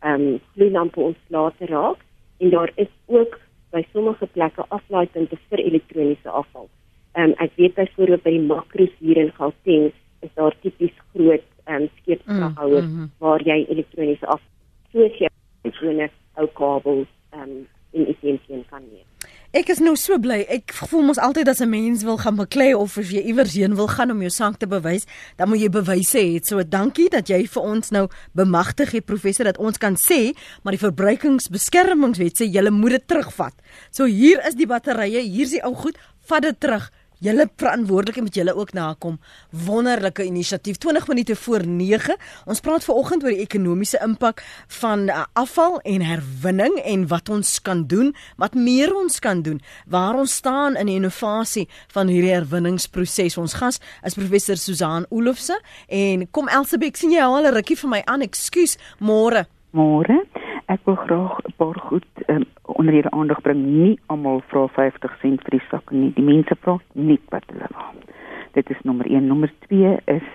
ehm um, gloeilampe ontslae te raak en daar is ook by sommige plekke aflaaipunte vir elektroniese afval. Ehm um, ek weet byvoorbeeld by die makros hier in Gauteng is daar tipies groot ehm um, skeepskraghouers mm, mm, mm. waar jy elektroniese afval soos jy gewone ou kabels ehm um, in essensie kan neem. Ek is nou so bly. Ek voel mos altyd as 'n mens wil gaan beklei of as jy iewers heen wil gaan om jou sak te bewys, dan moet jy bewyse hê. So dankie dat jy vir ons nou bemagtig het professor dat ons kan sê, maar die verbruikingsbeskermingswet sê jy moet dit terugvat. So hier is die batterye, hier is die ou goed, vat dit terug julle verantwoordelik moet julle ook nakom. Wonderlike inisiatief 20 minute voor 9. Ons praat veraloggend oor die ekonomiese impak van uh, afval en herwinning en wat ons kan doen, wat meer ons kan doen, waar ons staan in die innovasie van hierdie herwinningsproses. Ons gas is professor Susan Olofse en kom Elsabek, sien jy al 'n rukkie vir my aan? Ekskuus, môre. Môre. Ek wil graag 'n paar goed um, onder hierdie aandag bring. Nie almal vra 50 sent vir die sak nie. Die mense vra net wat hulle wil. Dit is nommer 1. Nommer 2 is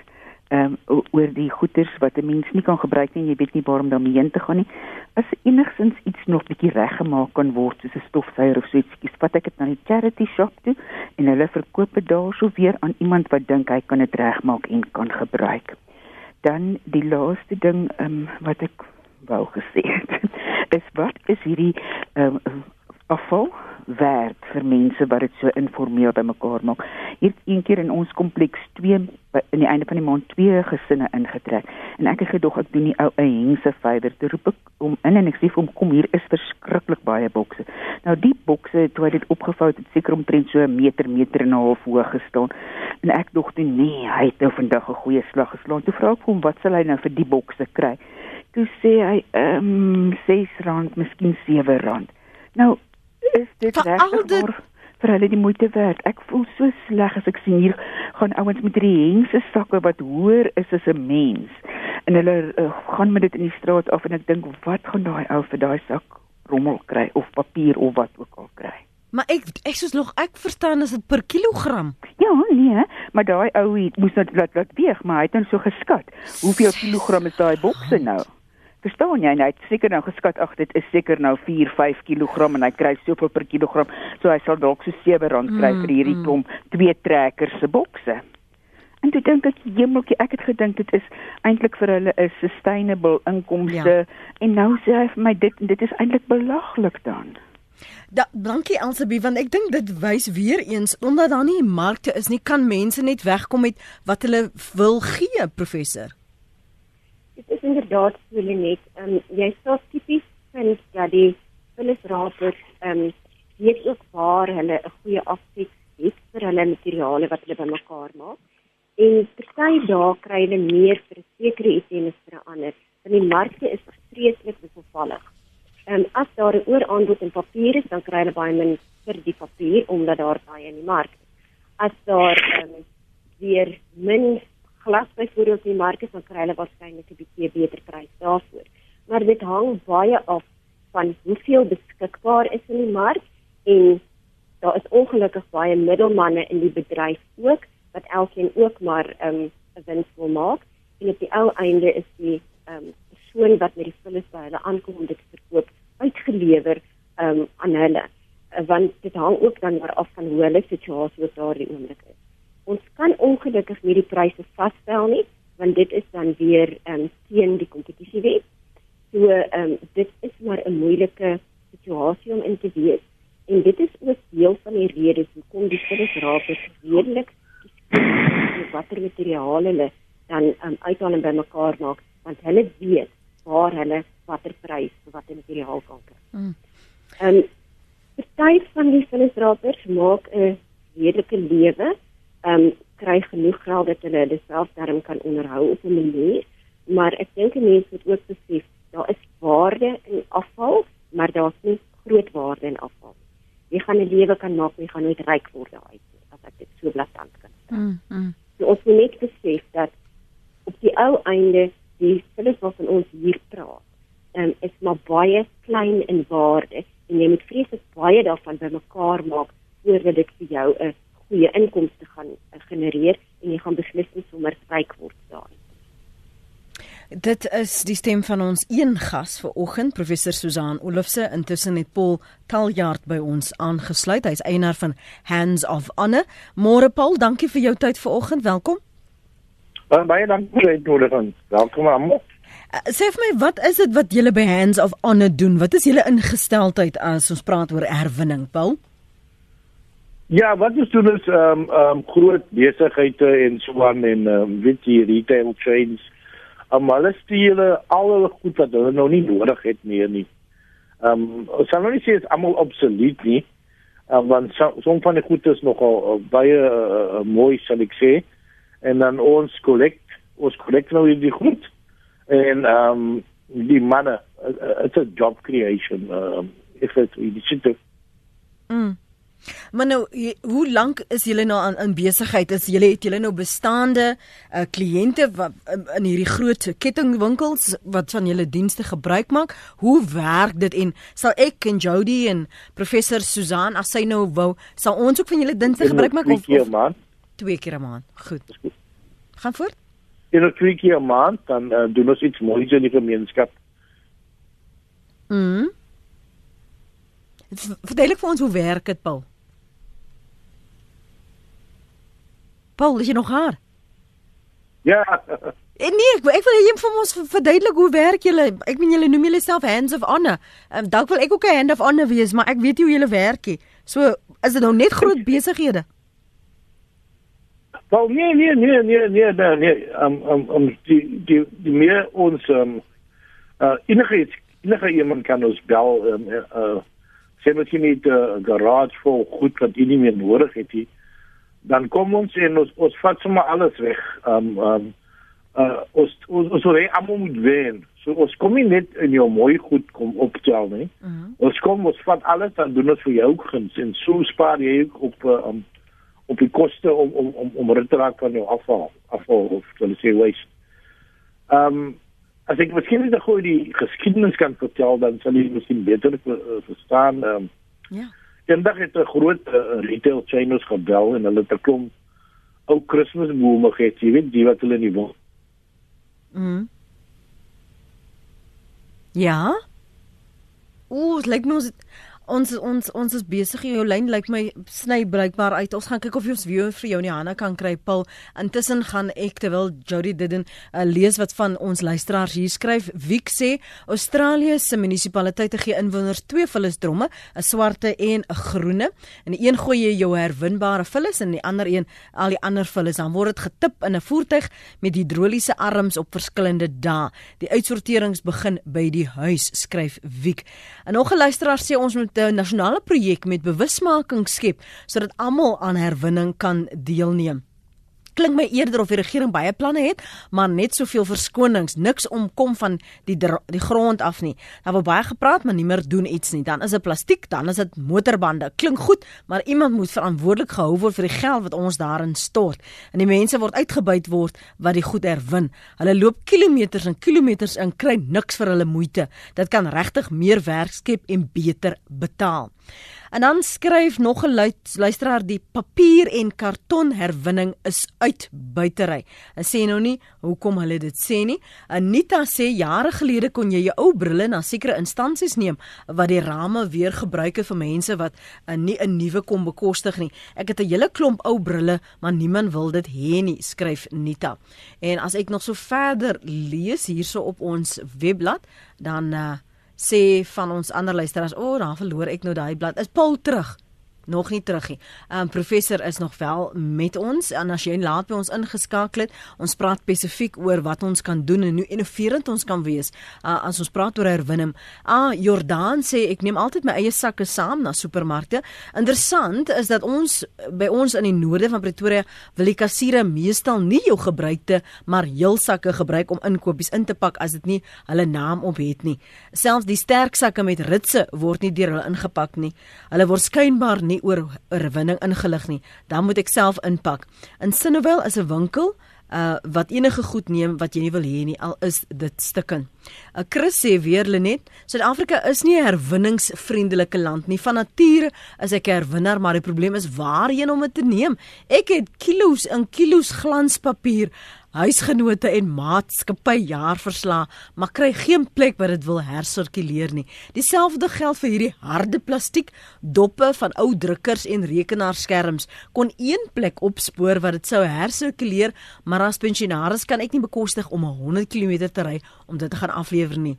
ehm um, oor die goederes wat 'n mens nie kan gebruik nie. Jy weet nie waarom daarmee heen te gaan nie. As enigsins iets nog bietjie reggemaak kan word soos 'n stofsuier of so ietsie, vat ek dit na die charity shop toe en hulle verkoop dit daarso weer aan iemand wat dink hy kan dit regmaak en kan gebruik. Dan die laaste ding ehm um, wat ek wou gesê het. is wat is hierdie um, afval werd vir mense wat dit so informeel bymekaar maak. Hier een keer in ons kompleks 2 in die einde van die maand twee gesinne ingetrek en ek het gedog ek doen nie ou 'n hengse vyder te roep om in en ek sê vir hom kom hier is verskriklik baie bokse. Nou die bokse toe hy dit opgevou het, het seker omtrent so 'n meter meter en 'n half hoog gestaan. En ek dog toe nee, hy het nou vandag 'n goeie slag geslaan. Toe vra ek hom wat sal hy nou vir die bokse kry? Toe sê hy ehm um, R6, miskien R7. Nou is dit regtig vir hulle die moeite werd. Ek voel so sleg as ek sien hier gaan ouens met hierdie hengse sakke wat hoër is as 'n mens. En hulle uh, gaan met dit in die straat af en ek dink wat gaan daai ou vir daai sak rommel kry of papier of wat ook al kry. Maar ek ek soos nog ek verstaan as dit per kilogram. Ja, nee, maar daai ou moes net laat laat weeg, maar hy het dan so geskat. Hoeveel kilogram is daai bokse nou? Verstaan jy? Hy het seker nou geskat ag dit is seker nou 4, 5 kg en hy kry soveel per kilogram, so hy sal dalk so R7 kry mm, vir hierdie mm. klomp twee trekkers se bokse. En toe dink ek, jemeltjie, ek het gedink dit is eintlik vir hulle 'n sustainable inkomste ja. en nou sê hy vir my dit dit is eintlik belaglik dan. Da, dankie Elsabie want ek dink dit wys weer eens omdat daar nie markte is nie kan mense net wegkom met wat hulle wil gee professor Dit is inderdaad so net. Ehm um, jy sê tipies vind dat die vullisrapers ehm um, weet ook waar hulle 'n goeie afset het vir hulle materiale wat hulle bymekaar maak. En party dae kry hulle meer vir 'n sekere item as vir 'n ander. Want die markte is vreeslik wisselvallig. Ehm as daar 'n ooraanbod in papier is, dan kry hulle baie min vir die papier omdat daar baie in die mark is. As daar ehm um, weer min glas byvoorbeeld in die mark is, dan kry hulle waarskynlik 'n bietjie beter prys daarvoor. Maar dit hang baie af van hoeveel beskikbaar is in die mark en daar is ongelukkig baie middelmanne in die bedryf ook wat elkeen ook maar 'n um, wins wil maak en op die ou einde is die um, persoon wat met die vullis by hulle aankom om dit te verkoop uitgelewer um, aan hulle want dit hang ook dan maar af van hoe hulle situasie op daardie oomblik is. Ons kan ongelukkig nie die pryse vasstel nie want dit is dan weer um, teen die kompetisiewet. So um, dit is maar 'n moeilike situasie om in te wees en dit is ook deel van die redes hoekom die vullisrapers redelik watter materiale hulle dan um, uithaal en bymekaar maak want hulle weet waar hulle watter prys vir watter materiaal kan kry. Mm. Ehm um, party van die vullisrapers maak 'n redelike lewe, ehm um, kry genoeg geld dat hulle dit self darm kan onderhou op 'n manier, maar ek dink mense moet ook besef daar is waarde in afval, maar daar's nie groot waarde in afval. Jy gaan 'n lewe kan maak, jy gaan nooit ryk word daaruit nie, as ek dit so blaatant kan sê. Mm, mm. So ons moet net besef dat op die ou einde die vullis wat ons hier praat, um, is maar baie klein in waarde en jy moet vreeslik baie daarvan bymekaar maak voordat dit vir jou 'n goeie inkomste gaan uh, genereer en jy gaan beslis nie sommer ryk word daarin. Dit is die stem van ons een gas vir oggend, professor Susan Olofse. Intussen het Paul Taljaard by ons aangesluit. Hy's eienaar van Hands of Honor. Môre Paul, dankie vir jou tyd vir oggend. Welkom. Baie dankie vir die uitnodiging. Welkom almal. Uh, sê vir my, wat is dit wat julle by Hands of Honor doen? Wat is julle ingesteldheid as ons praat oor herwinning, Paul? Ja, wat is doen is ehm um, ehm um, groot besighede en so aan en ehm um, weet jy retail chains. Um, hulle steel al hulle goed wat hulle nou nie nodig het meer nie. Ehm um, ons sal nou nie sê is almal obsolet nie. Um, want so, som van die goed is nogal uh, baie uh, mooi sal ek sê. En dan ons collect ons collect nou die goed en ehm um, die manne uh, uh, it's a job creation ehm um, if it die sit mm. Maar nou hoe lank is julle nou aan in besigheid? Is julle het julle nou bestaande uh, kliënte wat in, in hierdie groot kettingwinkels wat van julle dienste gebruik maak? Hoe werk dit en sal ek en Jody en professor Susan as sy nou wou, sal ons ook van julle dienste gebruik maak of, of twee keer 'n maand? Goed. Gaan voort in 'n twee keer 'n maand dan uh, doen ons iets moois in die gemeenskap. Mhm. Vertel ek vir ons hoe werk dit, Paul? Paul, is jy nog haar? Ja. En nee, ek, ek wil hê jy moet vir ons verduidelik hoe werk julle? Ek meen julle noem julle self hands of honor. Ehm um, dalk wil ek ook 'n hand of honor wees, maar ek weet nie hoe julle werk nie. So, is dit nou net groot besighede? Wel nee nee nee nee nee nee nee um um um die die die meer ons um uh enige enige iemand kan ons bel um uh sê met jy net 'n uh, garage vol goed wat jy nie meer nodig het nie dan kom ons en ons ons vat sommer alles weg um um uh ons ons ons wil almal moet wen so ons kom nie net in jou mooi goed kom optel nie uh mhm. -huh. ons kom ons vat alles dan doen ons vir jou guns en so spaar jy op uh, um op die koste om om om om rit te raak van jou afval afval of hulle sê waste. Ehm um, as ek miskien net gou die geskiedenis kan vertel dan sal jy miskien beter uh, verstaan. Ehm um, ja. Eendag het 'n groot uh, retail chain ons gebel en hulle het 'n klomp ou Kersbome gehad, jy weet, die wat hulle nie wil. Mm. Ja. Ooh, lyk like my ons ons ons ons is besig jou lyn lyk my sny blykbaar uit. Ons gaan kyk of ons weer vir jou in die hande kan kry. Paul, intussen gaan ek terwyl Jody Didden uh, lees wat van ons luisteraars hier skryf. Wiek sê Australië se munisipaliteite gee inwoners twee vullisdromme, 'n swarte en 'n groene. In die een gooi jy jou herwinbare vullis en in die ander een al die ander vullis. Dan word dit getip in 'n voertuig met hidroliese arms op verskillende dae. Die uitsorterings begin by die huis, skryf Wiek. En nog 'n luisteraar sê ons moet 'n nasionale projek met bewusmaking skep sodat almal aan herwinning kan deelneem. Klink my eerder of die regering baie planne het, maar net soveel verskonings, niks omkom van die die grond af nie. Daar word baie gepraat, maar niemand doen iets nie. Dan is dit plastiek, dan is dit motorbande. Klink goed, maar iemand moet verantwoordelik gehou word vir die geld wat ons daarin stort. En die mense word uitgebuit word wat die goed herwin. Hulle loop kilometers en kilometers in kry niks vir hulle moeite. Dit kan regtig meer werk skep en beter betaal. En dan skryf nog 'n luisteraar die papier en karton herwinning is uit buitery. Hulle sê nou nie hoekom hulle dit sê nie. Anita sê jare gelede kon jy jou ou brille na sekere instansies neem wat die rame weer gebruik het vir mense wat uh, nie 'n nuwe kom bekostig nie. Ek het 'n hele klomp ou brille, maar niemand wil dit hê nie, skryf Nita. En as ek nog so verder lees hierso op ons webblad, dan uh, sê van ons ander luisteraars, "O, oh, dan verloor ek nou daai blad." Is Paul terug? Nog nie terug nie. Ehm um, professor is nog wel met ons en as jy laat by ons ingeskakel het, ons praat spesifiek oor wat ons kan doen en hoe innoverend ons kan wees uh, as ons praat oor herwinning. Ah Jordan sê ek neem altyd my eie sakke saam na supermarkte. Interessant is dat ons by ons in die noorde van Pretoria wil die kassiere meestal nie jou gebruikte maar heel sakke gebruik om inkopies in te pak as dit nie hulle naam op het nie. Selfs die sterk sakke met ritse word nie deur hulle ingepak nie. Hulle word skynbaar oor oorwinning ingelig nie, dan moet ek self inpak. In Sinnewel is 'n winkel uh wat enige goed neem wat jy nie wil hê nie al is dit stukken. 'n uh, Chris sê weer Lenet, Suid-Afrika is nie 'n herwinningsvriendelike land nie. Van nature is ek 'n herwinner, maar die probleem is waarheen om dit te neem. Ek het kilos en kilos glanspapier huisgenote en maatskappy jaarverslae, maar kry geen plek waar dit wil hersirkuleer nie. Dieselfde geld vir hierdie harde plastiek doppe van ou drukkers en rekenaarskerms kon een plek opspoor wat dit sou hersirkuleer, maar as pensionaris kan ek nie bekostig om 100 km te ry om dit te gaan aflewer nie.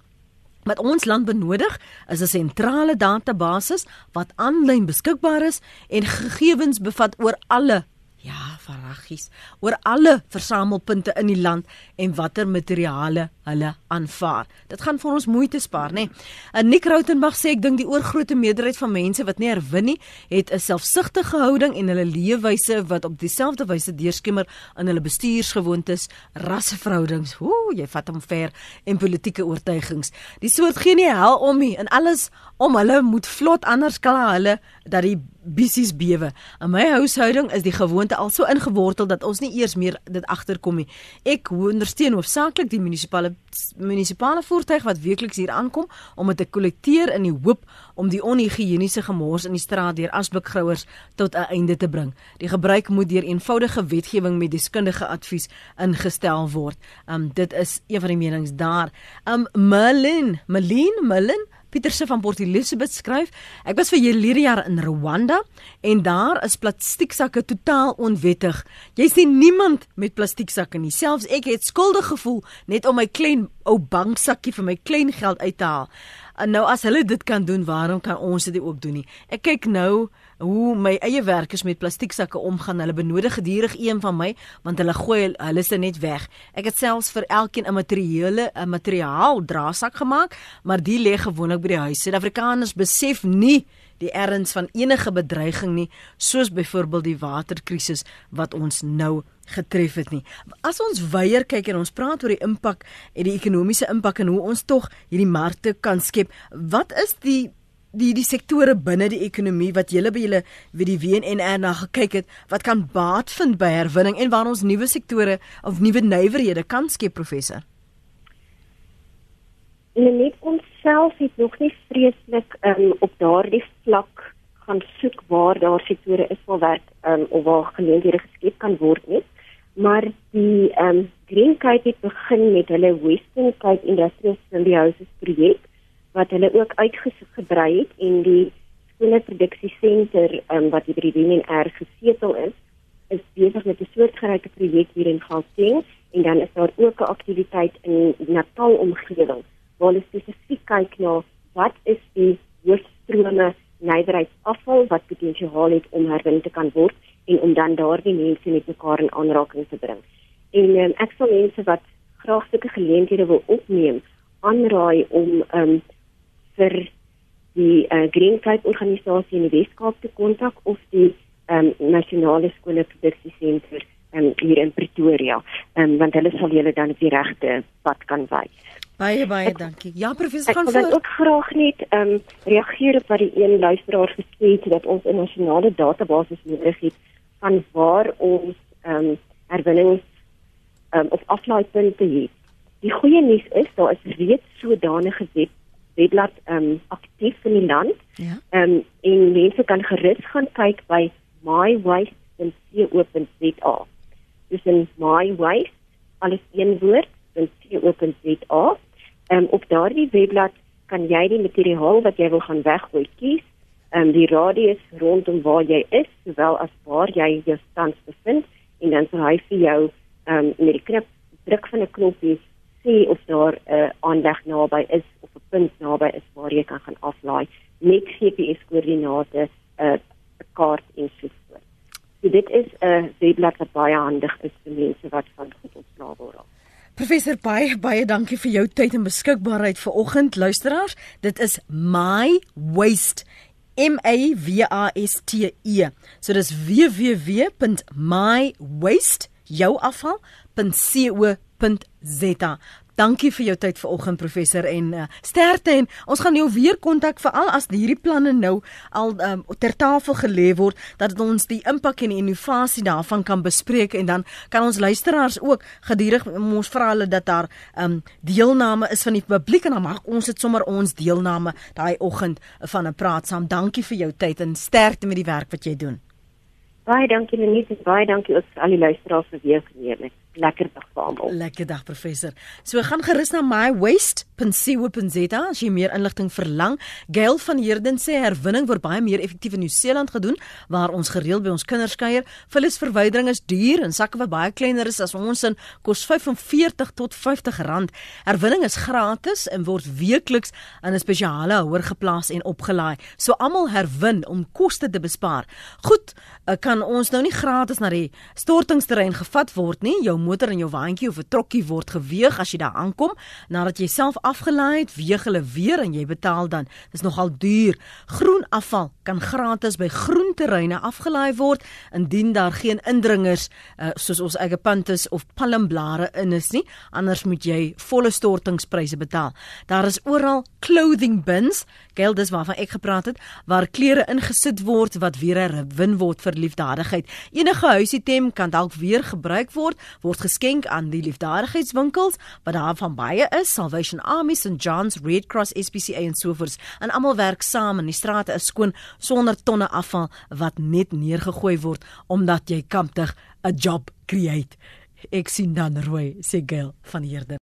Wat ons land benodig is 'n sentrale database wat aanlyn beskikbaar is en gegevens bevat oor alle Ja, verraggies oor alle versamelpunte in die land en watter materiale hulle aanvaar. Dit gaan vir ons moeite spaar, nê. Nee. En Nick Rautenbach sê ek dink die oorgrootste meerderheid van mense wat nie herwin nie, het 'n selfsugtige houding en hulle leefwyse wat op dieselfde wyse deurskemer in hulle bestuursgewoontes, rasseverhoudings, ooh, jy vat hom ver en politieke oortuigings. Die soort gee nie hel om nie en alles om hulle moet vlot anders kla hulle dat die bissies bewe. In my huishouding is die gewoonte al so ingewortel dat ons nie eers meer dit agterkom nie. Ek ondersteun hoofsaaklik die munisipale munisipale voertuig wat weekliks hier aankom om dit te kollekteer in die hoop om die onhigiëniese gemors in die straat deur asblikgrouers tot 'n einde te bring. Die gebruik moet deur eenvoudige wetgewing met deskundige advies ingestel word. Um dit is een van die menings daar. Um Merlin, Merlin, Merlin Pieterse van Port Elizabeth skryf: Ek was vir hierdie jaar in Rwanda en daar is plastieksakke totaal onwettig. Jy sien niemand met plastieksakke nie. Selfs ek het skuldig gevoel net om my klein ou banksakkie vir my klein geld uit te haal. En nou as hulle dit kan doen, waarom kan ons dit ook doen nie? Ek kyk nou hoe my eie werkers met plastieksakke omgaan. Hulle benodig gedurig een van my want hulle gooi hulle se net weg. Ek het selfs vir elkeen 'n materiële 'n materiaal draasak gemaak, maar die lê gewoonlik by die huis. Suid-Afrikaners besef nie die erns van enige bedreiging nie, soos byvoorbeeld die waterkrisis wat ons nou getref het nie. As ons weier kyk en ons praat oor die impak en die ekonomiese impak en hoe ons tog hierdie markte kan skep, wat is die die die sektore binne die ekonomie wat julle by julle wie die WNR na gekyk het wat kan baat vind by herwinning en waar ons nuwe sektore of nuwe nywerhede kan skep professor. Net ons self het nog nie vreeslik um, op daardie vlak gaan soek waar daar sektore is waar werk um, of waar geleenthede geskep kan word nie. Maar die ehm um, Green Cape het begin met hulle Western Cape Industrial Symbiosis projek wat hulle ook uitgebrei het en die skoolproduksie-senter um, wat by die WNR gesetel is, is besig met 'n soortgelyke projek hier in Gauteng en dan is daar ook 'n aktiwiteit in Natal omgewing waar hulle spesifiek kyk na wat is die hoofstrome nywerheidsafval wat potensiaal het om herwin te kan word en om dan daardie mense met mekaar in aanraking te bring. En um, ek sal mense wat graag sulke geleenthede wil opneem aanraai om um, vir die uh, Green Cape organisasie in die Weskaap te kontak of die um, nasionale skole produksiesentrum um, hier in Pretoria, um, want hulle sal julle dan op die regte pad kan wys. Baie baie ek, dankie. Ja professor gaan voort. Ek wil ook graag net ehm um, reageer op wat die een luisteraar gesê het dat ons 'n nasionale database nodig het van waar ons ehm um, herwinnings ehm um, of aflaaipunte het. Die goeie nuus is daar is reeds sodanige web webblad ehm um, aktief in die land. Ja. Ehm um, en mense kan gerus gaan kyk by mywaste.co.za. Dis in mywaste alles een woord .co.za. Ehm um, op daardie webblad kan jy die materiaal wat jy wil gaan weggooi kies. Ehm um, die radius rondom waar jy is, sowel as waar jy jou stand bevind en dan sal hy vir jou ehm um, met die knop druk van 'n knoppie sê of daar 'n uh, aanleg naby is of 'n punt naby is waar jy kan gaan aflaai met GPS koördinate, 'n uh, kaart en so voort. So dit is 'n uh, webblad wat baie handig is vir mense wat van goed ontslae word. Professor baie baie dankie vir jou tyd en beskikbaarheid vir oggend luisteraars. Dit is my waste M A W A S T E. So dis www.mywaste.jouafval.co.za. Dankie vir jou tyd vanoggend professor en uh, sterkte en ons gaan jou weer kontak veral as hierdie planne nou al um, ter tafel gelê word dat ons die impak en die innovasie daarvan kan bespreek en dan kan ons luisteraars ook gedurig ons vra hulle dat daar um, deelname is van die publiek en dan mag ons dit sommer ons deelname daai oggend van 'n praat saam. Dankie vir jou tyd en sterkte met die werk wat jy doen. Baie dankie Lenise, baie dankie ook vir al die luisteraars vir weer geneem het lekker dag vir almal. Lekker dag professor. So gaan gerus na mywaste.co.za as jy meer inligting verlang. Gail van Heerden sê herwinning word baie meer effektief in Nieu-Seeland gedoen waar ons gereeld by ons kinders kuier. Vullisverwydering is duur en sakke wat baie kleiner is as ons in kos 45 tot 50 rand. Herwinning is gratis en word weekliks aan 'n spesiale houer geplaas en opgelaai. So almal herwin om koste te bespaar. Goed, eh, kan ons nou nie gratis na die stortingsterrein gevat word nie. Jou motor en jou waantjie of 'n trokkie word geweeg as jy daar aankom. Nadat jy self afgelaai het, weeg hulle weer en jy betaal dan. Dis nogal duur. Groen afval kan gratis by groenterreine afgelaai word indien daar geen indringers uh, soos ons eie pantes of palmblare in is nie. Anders moet jy volle stortingspryse betaal. Daar is oral clothing bins, geld is waarvan ek gepraat het, waar klere ingesit word wat weer herwin word vir liefdadigheid. Enige huisitem kan dalk weer gebruik word, word geskenk aan die liefdadigheidswinkels wat daar van baie is Salvation Army St John's Red Cross SPCA en sovoorts en almal werk saam en die strate is skoon sonder tonne afval wat net neergegooi word omdat jy kamptig 'n job create. Ek sien dan rooi sê Gail van hierde